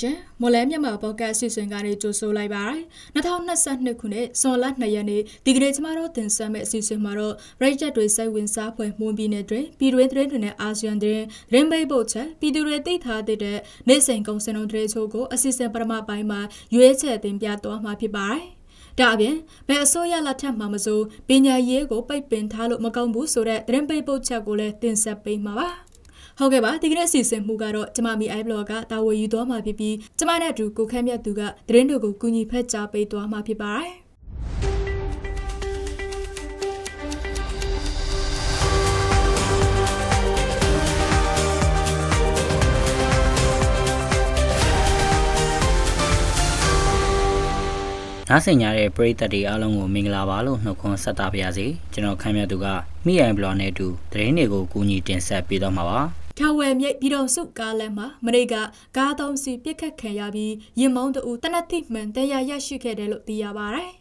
ရှင်မော်လဲမြန်မာပေါ့ကတ်အစီအစဉ်ကနေကြိုဆိုလိုက်ပါရစေ2022ခုနှစ်ဇွန်လ2ရက်နေ့ဒီကနေ့ကျမတို့တင်ဆက်မယ့်အစီအစဉ်မှာတော့ရိတ်ချက်တွေစိတ်ဝင်စားဖွယ်မွန်ပြည်နယ်တွင်ပြည်တွင်းသတင်းတွေနဲ့အာဆီယံသတင်းသတင်းမိတ်ဖို့ချက်ပြည်သူတွေသိထားတဲ့နေ့စဉ်ကုန်စင်တော်တွေချို့ကိုအစီအစဉ်ပထမပိုင်းမှာရွေးချယ်တင်ပြသွားမှာဖြစ်ပါတယ်ဒါအပြင်ဘယ်အစိုးရလက်ထက်မှာမဆိုပညာရေးကိုပိတ်ပင်ထားလို့မကောင်းဘူးဆိုတဲ့သတင်းပိတ်ပုတ်ချက်ကိုလည်းတင်ဆက်ပေးမှာပါ ဟုတ်ကဲ့ပါဒီကနေ့အစီအစဉ်မှုကတော့ကျမမီ iBlog ကတာဝန်ယူသွားမှာဖြစ်ပြီးကျမနဲ့အတူကိုခန့်မြတ်သူကသတင်းတွေကိုကူညီဖက်ကြားပေးသွားမှာဖြစ်ပါတယ်နားဆင်ကြတဲ့ပရိသတ်တွေအားလုံးကိုမင်္ဂလာပါလို့နှုတ်ခွန်းဆက်တာပါရစေကျွန်တော်ခမ်းမြတ်သူကမိအိုင်ဘလော့နဲ့အတူသတင်းတွေကိုကူညီတင်ဆက်ပေးတော့မှာပါ ထာဝယ်မြိတ်ပြည်တော်စုကားလမ်းမှာမရိကကားသုံးစီပြစ်ခတ်ခံရပြီးရင်မောင်းတူတနတ်တိမှန်တရားရရှိခဲ့တယ်လို့သိရပါတယ်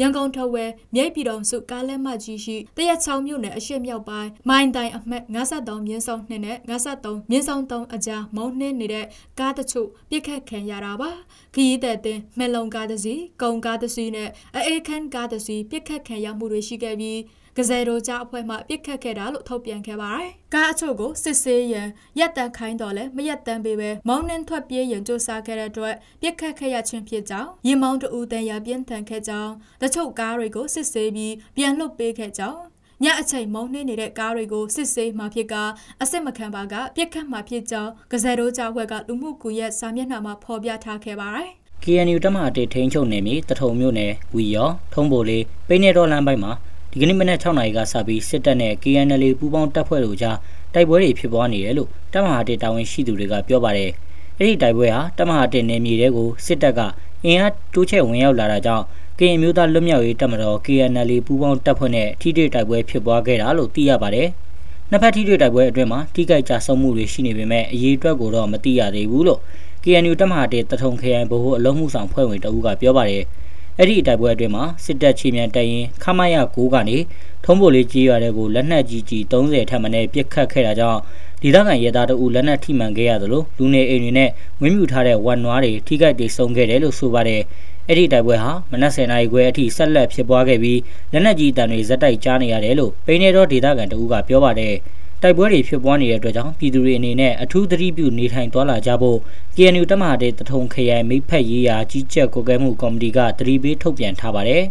ရန်ကုန်ထဝယ်မြိတ်ပြည်တော်စုကားလမ်းမကြီးရှိတရက်ချောင်းမြို့နယ်အရှိမြောက်ပိုင်းမိုင်းတိုင်အမှတ်53မြင်းဆောင်2နဲ့53မြင်းဆောင်3အကြားမုံနှင်းနေတဲ့ကားတချို့ပြစ်ခတ်ခံရတာပါခရီးသည်တင်မှလုံကားတစ်စီးကုံကားတစ်စီးနဲ့အေးခန်းကားတစ်စီးပြစ်ခတ်ခံရမှုတွေရှိခဲ့ပြီး ကစဲတော်ကြအဖွဲ့မှပြစ်ခတ်ခဲ့တာလို့ထုတ်ပြန်ခဲ့ပါတယ်။ကားအချို့ကိုစစ်ဆေးရန်ရက်တန်ခိုင်းတော်လဲမရက်တန်ပေပဲမောင်းနှင်းထွက်ပြေးရန်ကြိုးစားခဲ့တဲ့အတွက်ပြစ်ခတ်ခဲ့ရခြင်းဖြစ်ကြောင်းရင်မောင်းတူတန်ရပြင်းထန်ခဲ့ကြောင်းတချို့ကားတွေကိုစစ်ဆေးပြီးပြန်လွတ်ပေးခဲ့ကြောင်းညအချိန်မုံနှင်းနေတဲ့ကားတွေကိုစစ်ဆေးမှဖြစ်ကအစ်စ်မခံပါကပြစ်ခတ်မှဖြစ်ကြောင်းကစဲတော်ကြအဖွဲ့ကလူမှုကွန်ရက်စာမျက်နှာမှာဖော်ပြထားခဲ့ပါတယ် KNU တမဟာတေထိန်ချုပ်နေပြီတထုံမြို့နယ်ဝီရော ထုံးပိုလေးပိနေတော်လမ်းပိုင်းမှာ ဒီကနေ့မနက်6နာရီကစပြီးစစ်တပ်နဲ့ KNL ပူးပေါင်းတပ်ဖွဲ့တို့ကြားတိုက်ပွဲတွေဖြစ်ပွားနေတယ်လို့တပ်မဟာတေတာဝန်ရှိသူတွေကပြောပါတယ်။အဲ့ဒီတိုက်ပွဲဟာတပ်မဟာတေနယ်မြေတွေကိုစစ်တပ်ကအင်အားတိုးချဲ့ဝင်ရောက်လာတာကြောင့်ကရင်မျိုးသားလွတ်မြောက်ရေးတပ်မတော် KNL ပူးပေါင်းတပ်ဖွဲ့နဲ့ထိတွေ့တိုက်ပွဲဖြစ်ပွားခဲ့တာလို့သိရပါတယ်။နှစ်ဖက်ထိတွေ့တိုက်ပွဲအတွင်းမှာထိခိုက်ကြဆုံးမှုတွေရှိနေပေမဲ့အရေးအတွက်ကိုတော့မသိရသေးဘူးလို့ KNU တပ်မဟာတေတထုံခရိုင်ဗဟိုအလုံးမှုဆောင်ဖွဲ့ဝင်တအူးကပြောပါတယ်။ အဲ့ဒီတိုက်ပွဲအတွင်းမှာစစ်တပ်ချီမြန်တပ်ရင်ခမရ9ကနေထုံးပိုလေးကြီးရွာတဲ့ကိုလက်နက်ကြီးကြီး30ထပ်မံနဲ့ပစ်ခတ်ခဲ့တာကြောင့်ဒေသခံရဲသားတို့လက်နက်ထိမှန်ခဲ့ရသလိုလူနေအိမ်တွေနဲ့ဝင်းမြူထားတဲ့ဝန်နွားတွေထိခိုက်ဒေဆုံးခဲ့တယ်လို့ဆိုပါတယ်အဲ့ဒီတိုက်ပွဲဟာမနက်10:00နာရီခွဲအထိဆက်လက်ဖြစ်ပွားခဲ့ပြီးလက်နက်ကြီးတန်တွေဇက်တိုက်ကြားနေရတယ်လို့ပိနေတော်ဒေသခံတအူးကပြောပါတယ်။ တိုက်ပွဲတွေဖြစ်ပွားနေတဲ့အတွက်ကြောင့်ပြည်သူတွေအနေနဲ့အထူးသတိပြုနေထိုင်သွားလာကြဖို့ KNU တမဟာတဲ့တထုံခရိုင်မိဖက်ရေးရာကြီးကြပ်ကွယ်ကဲမှုကော်မတီကသတိပေးထုတ်ပြန်ထားပါတယ်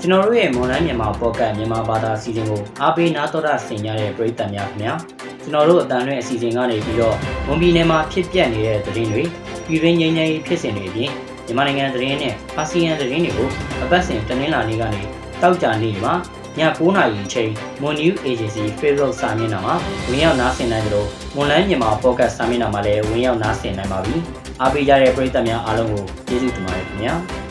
ကျွန်တော်တို့ရဲ့မွန်လိုင်းမြန်မာပေါ့ကတ်မြန်မာဘာသာအစီအစဉ်ကိုအားပေးနားတော်တာဆင်ကြတဲ့ပရိသတ်များခင်ဗျာကျွန်တော်တို့အတန်လွဲအစီအစဉ်ကနေပြီးတော့ဝန်ပြည်နယ်မှာဖြစ်ပျက်နေတဲ့သတင်းတွေပြည်တွင်းငြိမ်းချမ်းရေးဖြစ်စဉ်တွေအပြင် မြန်မာနိုင်ငံသတင်းနဲ့အာဆီယံသတင်းတွေကိုအပတ်စဉ်တနင်္လာနေ့ကနေတောက်ကြနေ့မှာည9:00နာရီအချိန် Moon News Agency Facebook စာမျက်နှာမှာဝင်ရောက်နားဆင်နိုင်ကြလို့ Moonline မြန်မာ Podcast စာမျက်နှာမှာလည်းဝင်ရောက်နားဆင်နိုင်ပါပြီ။အားပေးကြတဲ့ပရိသတ်များအားလုံးကိုကျေးဇူးတင်ပါတယ်ခင်ဗျာ။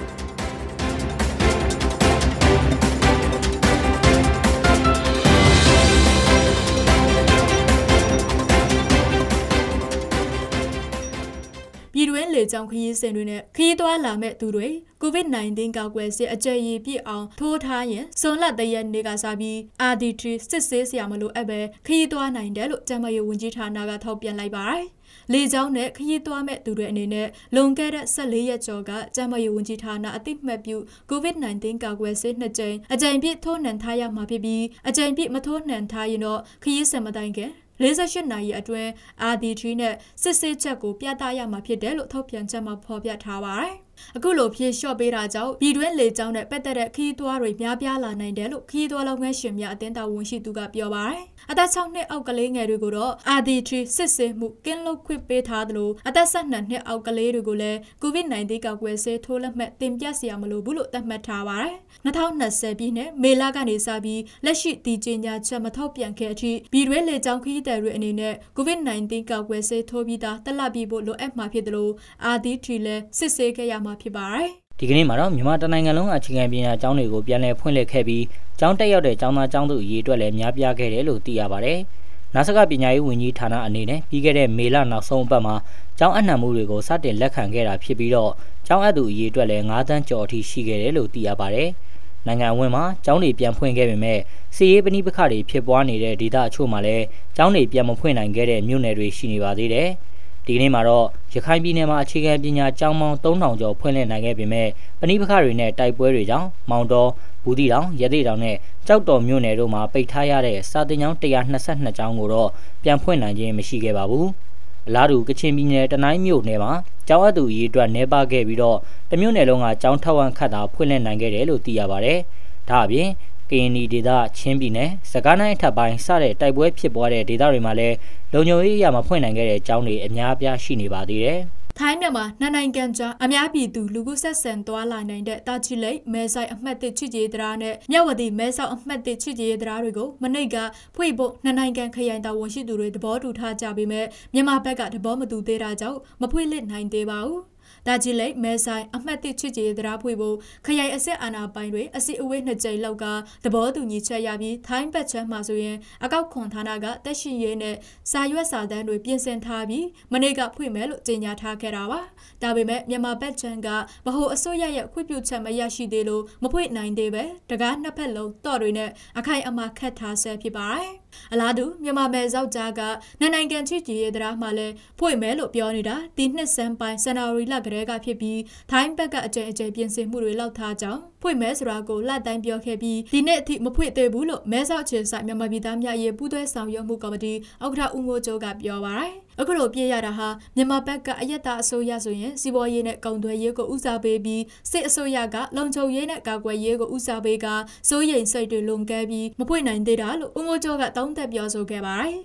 လေကြောင်းခရီးစဉ်တွေနဲ့ခရီးသွားလာမဲ့သူတွေ COVID-19 ကာကွယ်ဆေးအကြိမ်ရပြည့်အောင်ထိုးထားရင်စွန်လတရက်နေ့ကစပြီး RD3 စစ်ဆေးစရာမလိုအပ်ပဲခရီးသွားနိုင်တယ်လို့ကျန်းမာရေးဝန်ကြီးဌာနကထောက်ပြန်လိုက်ပါတယ်။လေကြောင်းနဲ့ခရီးသွားမဲ့သူတွေအနေနဲ့လွန်ခဲ့တဲ့14ရက်ကျော်ကကျန်းမာရေးဝန်ကြီးဌာနအသိမှတ်ပြု COVID-19 ကာကွယ်ဆေးနှစ်ကြိမ်အကြိမ်ပြည့်ထိုးနှံထားရမှာဖြစ်ပြီးအကြိမ်ပြည့်မထိုးနှံထားရင်တော့ခရီးစဉ်မတိုင်ခင် 48နာရီအတွင်း RD3 နဲ့စစ်ဆေးချက်ကိုပြသရမှာဖြစ်တယ်လို့ထုတ်ပြန်ချက်မှာဖော်ပြထားပါတယ်။ အခုလိုဖြေလျှော့ပေးတာကြောင့်ပြည်တွင်းလေကြောင်းနဲ့ပတ်သက်တဲ့ခီးသွွားတွေများပြားလာနိုင်တယ်လို့ခီးသွွားလုပ်ငန်းရှင်များအသင်းတော်ဝန်ရှိသူကပြောပါတယ်။အသက်6နှစ်အောက်ကလေးငယ်တွေကိုတော့ RD3 စစ်ဆေးမှုကင်းလွတ်ခွင့်ပေးထားသလိုအသက်12နှစ်အောက်ကလေးတွေကိုလည်း COVID-19 ကာကွယ်ဆေးထိုးလက်မှတ်တင်ပြစရာမလိုဘူးလို့သတ်မှတ်ထားပါတယ်။2020ပြည်နှစ်မေလကနေစပြီးလက်ရှိတည်ကျညာချက်မထုတ်ပြန်ခဲ့အထိပြည်တွင်းလေကြောင်းခီးသည်တွေအနေနဲ့ COVID-19 ကာကွယ်ဆေးထိုးပြီးသားတက်လက်ပြီးဖို့လိုအပ်မှာဖြစ်တယ်လို့ RD3 လည်းစစ်ဆေးခဲ့ရမှာဖြစ်ပါတယ်ဒီကနေ့မှာတော့မြန်မာတိုင်းနိုင်ငံလုံးအခြေခံပညာကျောင်းတွေကိုပြန်လည်ဖွင့်လှစ်ခဲ့ပြီးကျောင်းတက်ရောက်တဲ့ကျောင်းသားကျောင်းသူအရေးအတွက်လည်းများပြားခဲ့တယ်လို့သိရပါတယ်။နာဆကပညာရေးဝန်ကြီးဌာနအနေနဲ့ပြီးခဲ့တဲ့မေလနောက်ဆုံးအပတ်မှာကျောင်းအနှံမှုတွေကိုစတင်လက်ခံခဲ့တာဖြစ်ပြီးတော့ကျောင်းအပ်သူအရေးအတွက်လည်း9တန်းကျော်အထိရှိခဲ့တယ်လို့သိရပါတယ်။နိုင်ငံအဝန်းမှာကျောင်းတွေပြန်ဖွင့်ခဲ့ပေမဲ့စီရေးပဏိပခတွေဖြစ်ပွားနေတဲ့ဒေသအချို့မှာလည်းကျောင်းတွေပြန်မဖွင့်နိုင်ခဲ့တဲ့မြို့နယ်တွေရှိနေပါသေးတယ်။ ဒီကနေ့မှာတော့ရခိုင်ပြည်နယ်မှာအခြေခံပညာကျောင်းပေါင်း3000ကျော်ဖွင့်လှစ်နိုင်ခဲ့ပေမဲ့ပဏိပခတွေနဲ့တိုက်ပွဲတွေကြောင့်မောင်တော်ဘူးတီတောင်ရသေးတောင်နဲ့ကြောက်တော်မြို့နယ်တို့မှာပိတ်ထားရတဲ့စာတင်ကျောင်း122ကျောင်းကိုတော့ပြန်ဖွင့်နိုင်ခြင်းမရှိခဲ့ပါဘူး။အလားတူကချင်ပြည်နယ်တနိုင်းမြို့နယ်မှာကျောင်းအပ်သူအရေးအတွက်နေပါခဲ့ပြီးတော့တမျိုးနယ်လုံးကကျောင်းထောက်ဝမ်းခတ်တာဖွင့်လှစ်နိုင်ခဲ့တယ်လို့သိရပါဗျ။ဒါအပြင် ကရင်နီဒေသချင်းပြည်နယ်စကိုင်းတိုင်းအထက်ပိုင်းစတဲ့တိုက်ပွဲဖြစ်ပွားတဲ့ဒေသတွေမှာလည်းလုံခြုံရေးအရာမဖွင့်နိုင်ခဲ့တဲ့ကျောင်းတွေအများအပြားရှိနေပါသေးတယ်။ထိုင်းမြန်မာနှစ်နိုင်ငံကြားအများပြည်သူလူခုဆက်ဆံသွားလာနိုင်တဲ့တာချီလိတ်မဲဆိုင်အမှတ်၁ချစ်ကြည်တရားနဲ့မြဝတီမဲဆောက်အမှတ်၁ချစ်ကြည်တရားတွေကိုမနေ့ကဖွင့်ဖို့နှစ်နိုင်ငံခရိုင်တာဝန်ရှိသူတွေသဘောတူထားကြပေမဲ့မြန်မာဘက်ကသဘောမတူသေးတာကြောင့်မဖွင့်လှစ်နိုင်သေးပါဘူး။ ဒါကြီးလိမဲဆိုင်အမှတ်၁ချစ်ကြည်တရားဖွေဖို့ခရိုင်အစစ်အာဏာပိုင်တွေအစီအဝေးနှစ်ကြိမ်လောက်ကသဘောတူညီချက်ရပြီးထိုင်းဘက်ချမ်းမှာဆိုရင်အကောက်ခွန်ဌာနကတက်ရှိရေးနဲ့စာရွက်စာတမ်းတွေပြင်ဆင်ထားပြီးမနေ့ကဖွင့်မယ်လို့ကြေညာထားခဲ့တာပါဒါပေမဲ့မြန်မာဘက်ချမ်းကဗဟိုအစိုးရရဲ့ခွင့်ပြုချက်မရရှိသေးလို့မဖွင့်နိုင်သေးပဲတကားနှစ်ဖက်လုံးတော့တွေနဲ့အခိုင်အမာခတ်ထားဆဲဖြစ်ပါတယ်အလားတူမြန်မာမဲဇောက်ကြားကနိုင်ငံချစ်ကြည်ရေးတရားမှလည်းဖွင့်မယ်လို့ပြောနေတာဒီနှစ်စံပိုင်းဇန်နဝါရီလကတည်းကဖြစ်ပြီးထိုင်းဘက်ကအကြိမ်အကြိမ်ပြင်ဆင်မှုတွေလောက်ထားကြောင်းဖွင့်မဲဆိုတာကိုလက်တိုင်းပြောခဲ့ပြီးဒီနေ့အထိမဖွင့်သေးဘူးလို့မဲဆောက်ချေဆိုင်မြန်မာပြည်သားများရဲ့ပူးတွဲဆောင်ရွက်မှုကော်မတီဥက္ကဋ္ဌဦးမိုးကျော်ကပြောပါတယ်။ အခုလိုပြည့်ရတာဟာမြန်မာဘက်ကအယက်သားအစိုးရဆိုရင်စီးပွားရေးနဲ့ကုန်သွယ်ရေးကိုဦးစားပေးပြီးစစ်အစိုးရကလုံခြုံရေးနဲ့ကာကွယ်ရေးကိုဦးစားပေးကစိုးရိမ်စိတ်တွေလုံကဲပြီးမဖွင့်နိုင်သေးတာလို့ဦးမိုးကျော်ကတောင်းတက်ပြောဆိုခဲ့ပါတယ်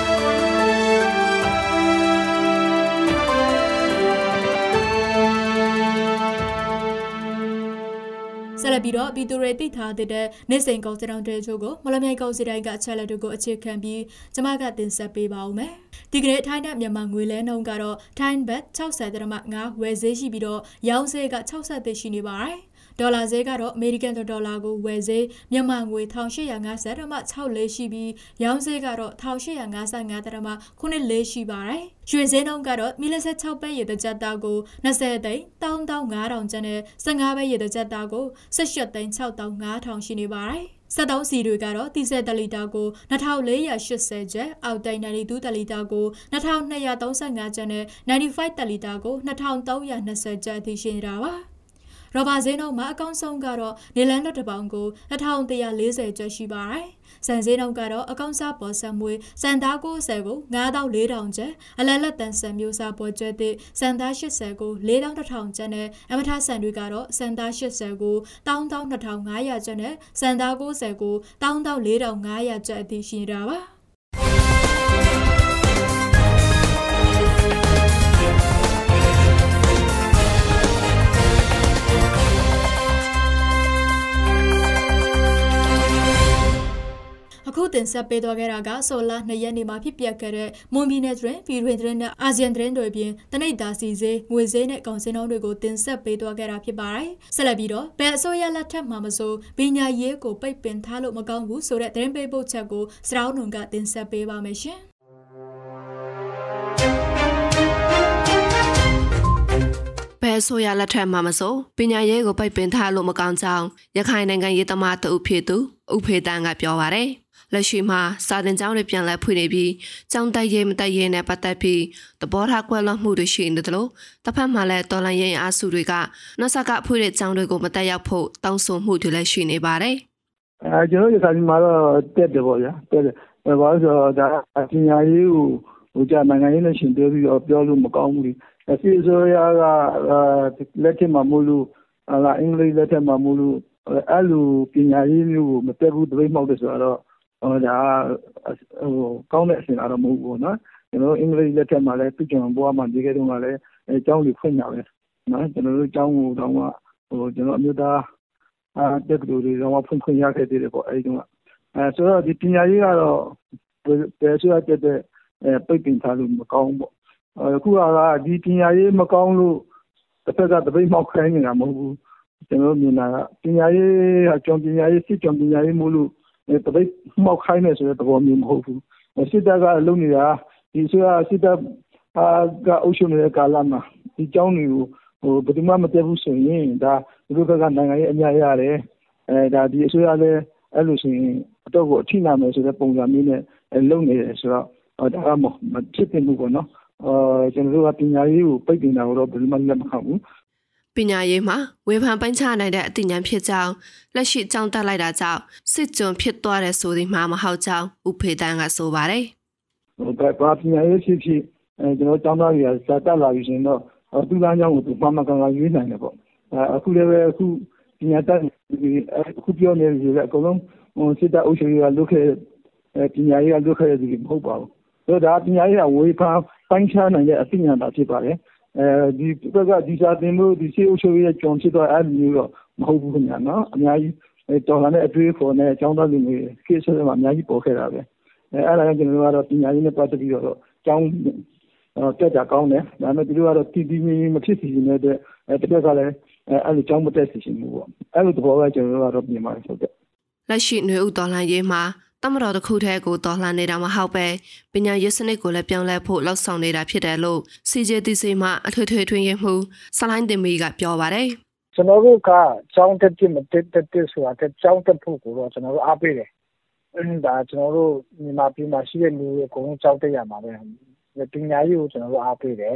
။ ဆက်လက်ပြီးတော့ပြည်သူတွေသိထားတဲ့နေ့စဉ်ကုန်စည်တော်တွေချို့ကိုမလမြိုင်ကုန်စည်တိုင်းကအချက်လက်တွေကိုအခြေခံပြီးကျမကတင်ဆက်ပေးပါဦးမယ်။ဒီကနေ့ထိုင်းနဲ့မြန်မာငွေလဲနှုန်းကတော့ထိုင်းဘတ်60.5ဝယ်ဈေးရှိပြီးတော့ရောင်းဈေးက60သိရှိနေပါတယ်။ ဒေါ်လာဈေးကတော့အမေရိကန်ဒေါ်လာကိုဝယ်ဈေးမြန်မာငွေ1850ဒမှ6လေးရှိပြီးရောင်းဈေးကတော့1855ဒမှ9လေးရှိပါတယ်။ရွှေဈေးနှုန်းကတော့မီလ16ပဲရေတကြက်သားကို20သိန်း15000ကျပ်နဲ့15ပဲရေတကြက်သားကို18သိန်း6500ရှိနေပါတယ်။စက်သုံးစီတွေကတော့တီဆယ်တလီတာကို2480ကျပ်အောက်တိုင်92တလီတာကို2235ကျပ်နဲ့95တလီတာကို2320ကျပ်အထိရှိနေတာပါ ရောဘာဈေးနှုန်းမှာအကောင်းဆုံးကတော့နေလန်တော့တပေါင်ကို1140ကျပ်ရှိပါတယ်။စံဈေးနှုန်းကတော့အကောင်းစားပေါ်ဆက်မွေးစံသား90ကို9400ကျပ်အလလက်တန်ဆန်မျိုးစားပေါ်ကျွဲသည့်စံသား80ကို4100ကျပ်နဲ့အမထဆန်တွေကတော့စံသား80ကို12500ကျပ်နဲ့စံသား90ကို14500ကျပ်အထိရှိနေတာပါ။ အခုတင်ဆက်ပေးသွားခဲ့တာကဆိုလာ2ရက်နေ့မှာဖြစ်ပျက်ခဲ့တဲ့မွန်ပြည်နယ်တွင်ပြည်တွင်တွင်နဲ့အာဆီယံတွင်တွေပြင်တနိဒာစီစေးငွေစေးနဲ့ကောင်စင်းတော်တွေကိုတင်ဆက်ပေးသွားခဲ့တာဖြစ်ပါတယ်။ဆက်လက်ပြီးတော့ဘယ်အစိုးရလက်ထက်မှာမဆိုပညာရေးကိုပိတ်ပင်ထားလို့မကောင်းဘူးဆိုတဲ့သတင်းပေးပို့ချက်ကိုစရောင်းနုံကတင်ဆက်ပေးပါမယ်ရှင်။ဘယ်ဆိုရလက်ထက်မှာမဆိုပညာရေးကိုပိတ်ပင်ထားလို့မကောင်းကြောင်းရခိုင်နိုင်ငံရေးသမားတအုပ်ဖြစ်သူဥဖေတန်ကပြောပါရယ် လက်ရှိမှာစာတင်ကျောင်းတွေပြန်လည်ဖွင့်နေပြီးကျောင်းတက်ရေးမတက်ရေးနဲ့ပတ်သက်ပြီးသဘောထားကွဲလွဲမှုတွေရှိနေတယ်လို့တစ်ဖက်မှာလည်းတော်လန်ရင်အားစုတွေကနှဆက်ကဖွင့်တဲ့ကျောင်းတွေကိုမတက်ရောက်ဖို့တောင်းဆိုမှုတွေလည်းရှိနေပါတယ်။အဲကျွန်တော်ရခိုင်မှာတော့တက်တယ်ပေါ့ဗျာတက်တယ်။ဘာလို့ဆိုတော့ဒါပညာရေးကိုဟိုကြနိုင်ငံရေးနဲ့ရှင်ပြောပြီးတော့ပြောလို့မကောင်းဘူးလေ။အစီအစိုးရကလက်ထက်မှာမို့လို့အင်္ဂလိပ်လက်ထက်မှာမို့လို့အဲ့လိုပညာရေးမျိုးကိုမတက်ဘူးတပိတ်မှောက်တယ်ဆိုတော့ဟို ဒါဟိုကောင်းတဲ့အစဉ်အလာတော့ မဟုတ်ဘူးနော် ကျွန်တော်တို့ အင်္ဂလိပ်လက်ထက်မှာလည်းပြည်ကျွန်ဘွားမှာဒီကဲတုန်းကလည်းအဲကျောင်းတွေဖွင့်ကြပဲနော်ကျွန်တော်တို့ကျောင်းကိုတော့ဟိုကျွန်တော်အမျိုးသားအာတက်ကလူတွေတော့ဖွင့်ခွင့်ရခဲ့သေးတယ်ပေါ့ အဲဒီတုန်းကအဲဆိုတော့ဒီပညာရေးကတော့ ဘယ်ဆိုရတဲ့အဲပိတ်ပင်ထားလို့ မကောင်းပေါ့ အခုကဒီပညာရေးမကောင်းလို့တစ်ဖက်ကတပိတ်မှောက်ခိုင်းနေတာ မဟုတ်ဘူး ကျွန်တော်မြင်တာကပညာရေးကကျောင်းပညာရေးစစ်ကျောင်းပညာရေးမို့လို့ တပိတ်မှောက်ခိုင်းနေဆိုတဲ့သဘောမျိုးမဟုတ်ဘူးစစ်တပ်ကလုပ်နေတာဒီဆိုရစစ်တပ်အာကအုပ်ချုပ်နေတဲ့ကာလမှာဒီကျောင်းတွေကိုဟိုဘယ်သူမှမတက်ဘူးဆိုရင်ဒါသူတို့ဘက်ကနိုင်ငံရေးအများရတယ်အဲဒါဒီအစိုးရလည်းအဲ့လိုဆိုရင်အတော့ကိုအထိနာမယ်ဆိုတဲ့ပုံစံမျိုးနဲ့လုပ်နေတယ်ဆိုတော့ဒါကမဖြစ်တင်ဘူးပေါ့နော်အာကျွန်တော်တို့ကပညာရေးကိုပိတ်ပင်တာတော့ဘယ်မှလက်မခံဘူး ပညာရေးမှာဝေဖန်ပိုင်းခြားနိုင်တဲ့အသိဉာဏ်ဖြစ်ကြောင်းလက်ရှိကြောင်းတက်လိုက်တာကြောင့်စစ်ကြုံဖြစ်သွားတဲ့ဆိုဒီမှာမဟုတ်ကြောင်းဥဖေတန်းကဆိုပါတယ်ဟိုဘာပညာရေးဖြစ်ဖြစ်အဲကျွန်တော်ကျောင်းသားတွေကစာတက်လာပြီရှင်တော့သူ့လမ်းကြောင်းကိုသူမှမကန်ကန်ရွေးနိုင်တယ်ပေါ့အခုလည်းပဲအခုပညာတတ်အခုပြောနေပြီလေအကုန်လုံးဟိုစစ်တပ်အုပ်ချုပ်ရေးကလုခဲ့ပညာရေးကလုခဲ့တဲ့ဒီမဟုတ်ပါဘူးဆိုတော့ဒါပညာရေးကဝေဖန်ပိုင်းခြားနိုင်တဲ့အသိဉာဏ်သာဖြစ်ပါတယ် အဲဒီဘက်ကဒီစာတင်လို့ဒီစေအုပ်ချုပ်ရေးကြုံဖြစ်တော့အဲ့လိုမျိုးတော့မဟုတ်ဘူးခင်ဗျာနော်အများကြီးတော်လာတဲ့အတွေ့အခေါ်နဲ့အကြောင်းသားလူတွေကိစ္စတွေမှာအများကြီးပေါ်ခဲ့တာပဲအဲအဲ့ဒါကကျွန်တော်တို့ကတော့ပညာရေးနဲ့ပတ်သက်ပြီးတော့အကြောင်းတက်တာကောင်းတယ်ဒါပေမဲ့သူတို့ကတော့တည်တည်ငြိမ်ငြိမ်မဖြစ်စီနေတဲ့အတွက်အဲတစ်ခါကလည်းအဲ့လိုကြောင်းမတက်စီရှင်ဘူးပေါ့အဲ့လိုသဘောကကျွန်တော်တို့ကတော့ပြင်ပါတယ်ဟုတ်ကဲ့လက်ရှိຫນွေဥတော်လှန်ရေးမှာ တမတော်တစ်ခုတည်းကိုတော်လှန်နေတာမဟုတ်ပဲပညာရေးစနစ်ကိုလည်းပြောင်းလဲဖို့လှောက်ဆောင်နေတာဖြစ်တယ်လို့ CJTC မှအထွေထွေထွေရင်မှုဆလိုင်းတင်မီကပြောပါတယ်ကျွန်တော်တို့ကကြောင်းတက်တက်မတက်တက်ဆိုတာတက်ကြောင်းတက်ဖို့ကိုတော့ကျွန်တော်တို့အားပေးတယ်ဒါကျွန်တော်တို့မြန်မာပြည်မှာရှိတဲ့လူတွေအကုန်လုံးကြောက်တက်ရမှာပဲပညာရေးကိုကျွန်တော်တို့အားပေးတယ်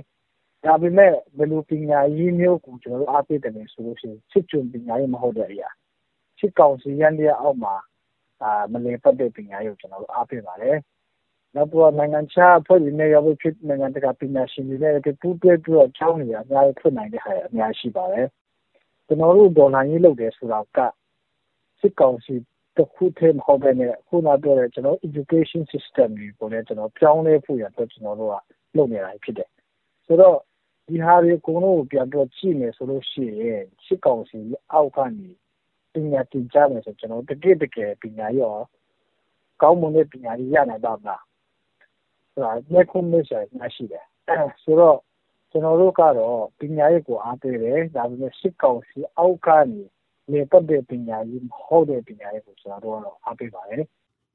ဒါပေမဲ့ဘယ်လိုပညာရေးမျိုးကိုကျွန်တော်တို့အားပေးတယ်လဲဆိုလို့ရှိရင်စစ်ကျွန်းပညာရေးမဟုတ်တဲ့အရာစစ်ကောင်စီရန်ရဲ့အောက်မှာအာ မလည်ပတ်တဲ့ပညာရေးကိုကျွန်တော်တို့အားပေးပါတယ်နောက်တော့နိုင်ငံခြားအဖွဲ့တွေနဲ့ရောက်ဖြစ်နိုင်ငံတကာပညာရှင်တွေနဲ့ပူးတွဲပြီးတော့ကျောင်းနေရအများကြီးဖွင့်နိုင်တဲ့ဟာအများရှိပါတယ်ကျွန်တော်တို့ဒေါ်လာရေးလုပ်တယ်ဆိုတာကစစ်ကောင်စီတခုတည်းမဟုတ်ဘဲနဲ့ခုနပြောတဲ့ကျွန်တော် education system တွေကိုလည်းကျွန်တော်ပြောင်းလဲဖို့ရတော့ကျွန်တော်တို့ကလုပ်နေတာဖြစ်တယ်ဆိုတော့ဒီဟာတွေအကုန်လုံးကိုပြန်တော့ကြည့်မယ်ဆိုလို့ရှိရင်စစ်ကောင်စီအောက်ကနေ ပညာသင်ကြားမယ်ဆိုကျွန်တော်တကယ်တကယ် ပညာရော ကောင်းမွန်တဲ့ ပညာရေး ရနိုင်ပါမလားဆိုတာလက်ခုမရှိမရှိတယ် ဆိုတော့ ကျွန်တော်တို့ကတော့ ပညာရေးကို အားပေးတယ် ဒါပေမဲ့ စစ်ကောင်စီအောက်ကနေလေပတ်တဲ့ ပညာရေး မဟုတ်တဲ့ ပညာရေးကို ကျွန်တော်တို့ကတော့ အားပေးပါတယ်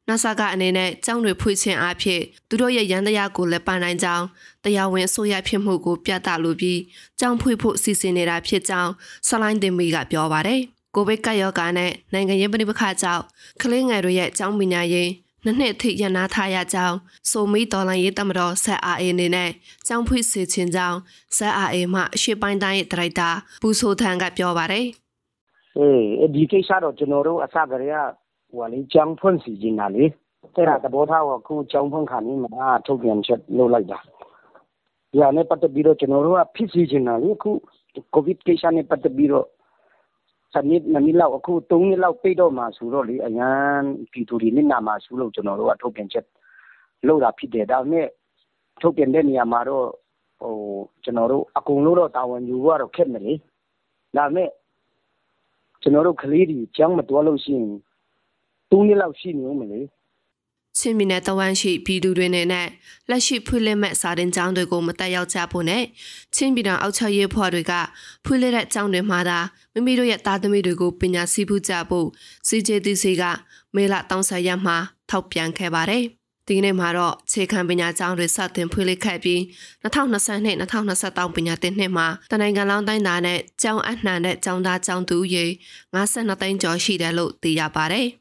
နာဆာကအနေနဲ့ ကျောင်းတွေဖွင့်ခြင်းအဖြစ်သူတို့ရဲ့ရန်တရားကို လည်းပန်နိုင်ကြောင်း တရားဝင်အစိုးရဖြစ်မှုကို ပြသလိုပြီး ကျောင်းဖွင့်ဖို့ စီစဉ်နေတာဖြစ်ကြောင်း ဆလိုင်းတင်မီကပြောပါတယ်။ ကိုဗစ်ကပ်ရောဂါနဲ့နိုင်ငံရေးပဋိပက္ခကြောင့်ကလေးငယ်တွေရဲ့ကျောင်းပညာရေးနှစ်နှစ်ထိရနာထားရကြောင်းဆိုမီဒေါ်လာရေးတမတော်ဆက်အားအေအနေနဲ့ကျောင်းဖွင့်စီခြင်းကြောင်းဆက်အားအေမှအရှိပိုင်းတိုင်းရဲ့ဒရိုက်တာပူဆိုထန်ကပြောပါတယ်။အေးဒီကိစ္စတော့ကျွန်တော်တို့အစကတည်းကဟိုလေကျောင်းဖွင့်စီခြင်းတာလေအဲ့ဒါသဘောထားကိုအခုကျောင်းဖွင့်ခါနေမှာထုတ်ပြန်ချက်လုပ်လိုက်တာ။ဒီဟာနဲ့ပတ်သက်ပြီးတော့ကျွန်တော်တို့ကဖြစ်စီခြင်းတာလေအခုကိုဗစ်ကိစ္စနဲ့ပတ်သက်ပြီးတော့ စနစ်နမီလောက် အခု3နှစ်လောက် ပိတ်တော့မှဆိုတော့လေ အရန်ပြည်သူတွေ နစ်နာမှာဆိုလို့ ကျွန်တော်တို့က ထုတ်ပြန်ချက်လုပ်တာဖြစ်တယ် ဒါပေမဲ့ ထုတ်ပြန်တဲ့နေရာမှာတော့ဟိုကျွန်တော်တို့ အကုန်လုံးတော့ တာဝန်ယူရတော့ ခက်မယ်လေ ဒါပေမဲ့ ကျွန်တော်တို့ ကလေးတွေ ကျောင်းမတော်လို့ရှိရင်3နှစ်လောက် ရှိနေဦးမယ်လေ ချင်းမီနဲ့တဝမ်းရှိပြည်သူတွေနဲ့လက်ရှိဖွင့်လှစ်မဲ့စာတင်ကျောင်းတွေကိုမတက်ရောက်ကြဖို့နဲ့ချင်းပြည်တော်အောက်ချရေးဖွဲ့တွေကဖွင့်လှစ်တဲ့ကျောင်းတွေမှာသာမိမိတို့ရဲ့သားသမီးတွေကိုပညာစီးပူးကြဖို့ CJTC ကမေလ30ရက်မှာထောက်ပြန်ခဲ့ပါတယ်။ဒီနေ့မှာတော့ခြေခံပညာကျောင်းတွေစတင်ဖွင့်လှစ်ခဲ့ပြီး2020နဲ့2023ပညာသင်နှစ်မှာတနိုင်ငံလုံးတိုင်းသားနဲ့ကျောင်းအနှံတဲ့ကျောင်းသားကျောင်းသူရေ52သိန်းကျော်ရှိတယ်လို့သိရပါတယ်။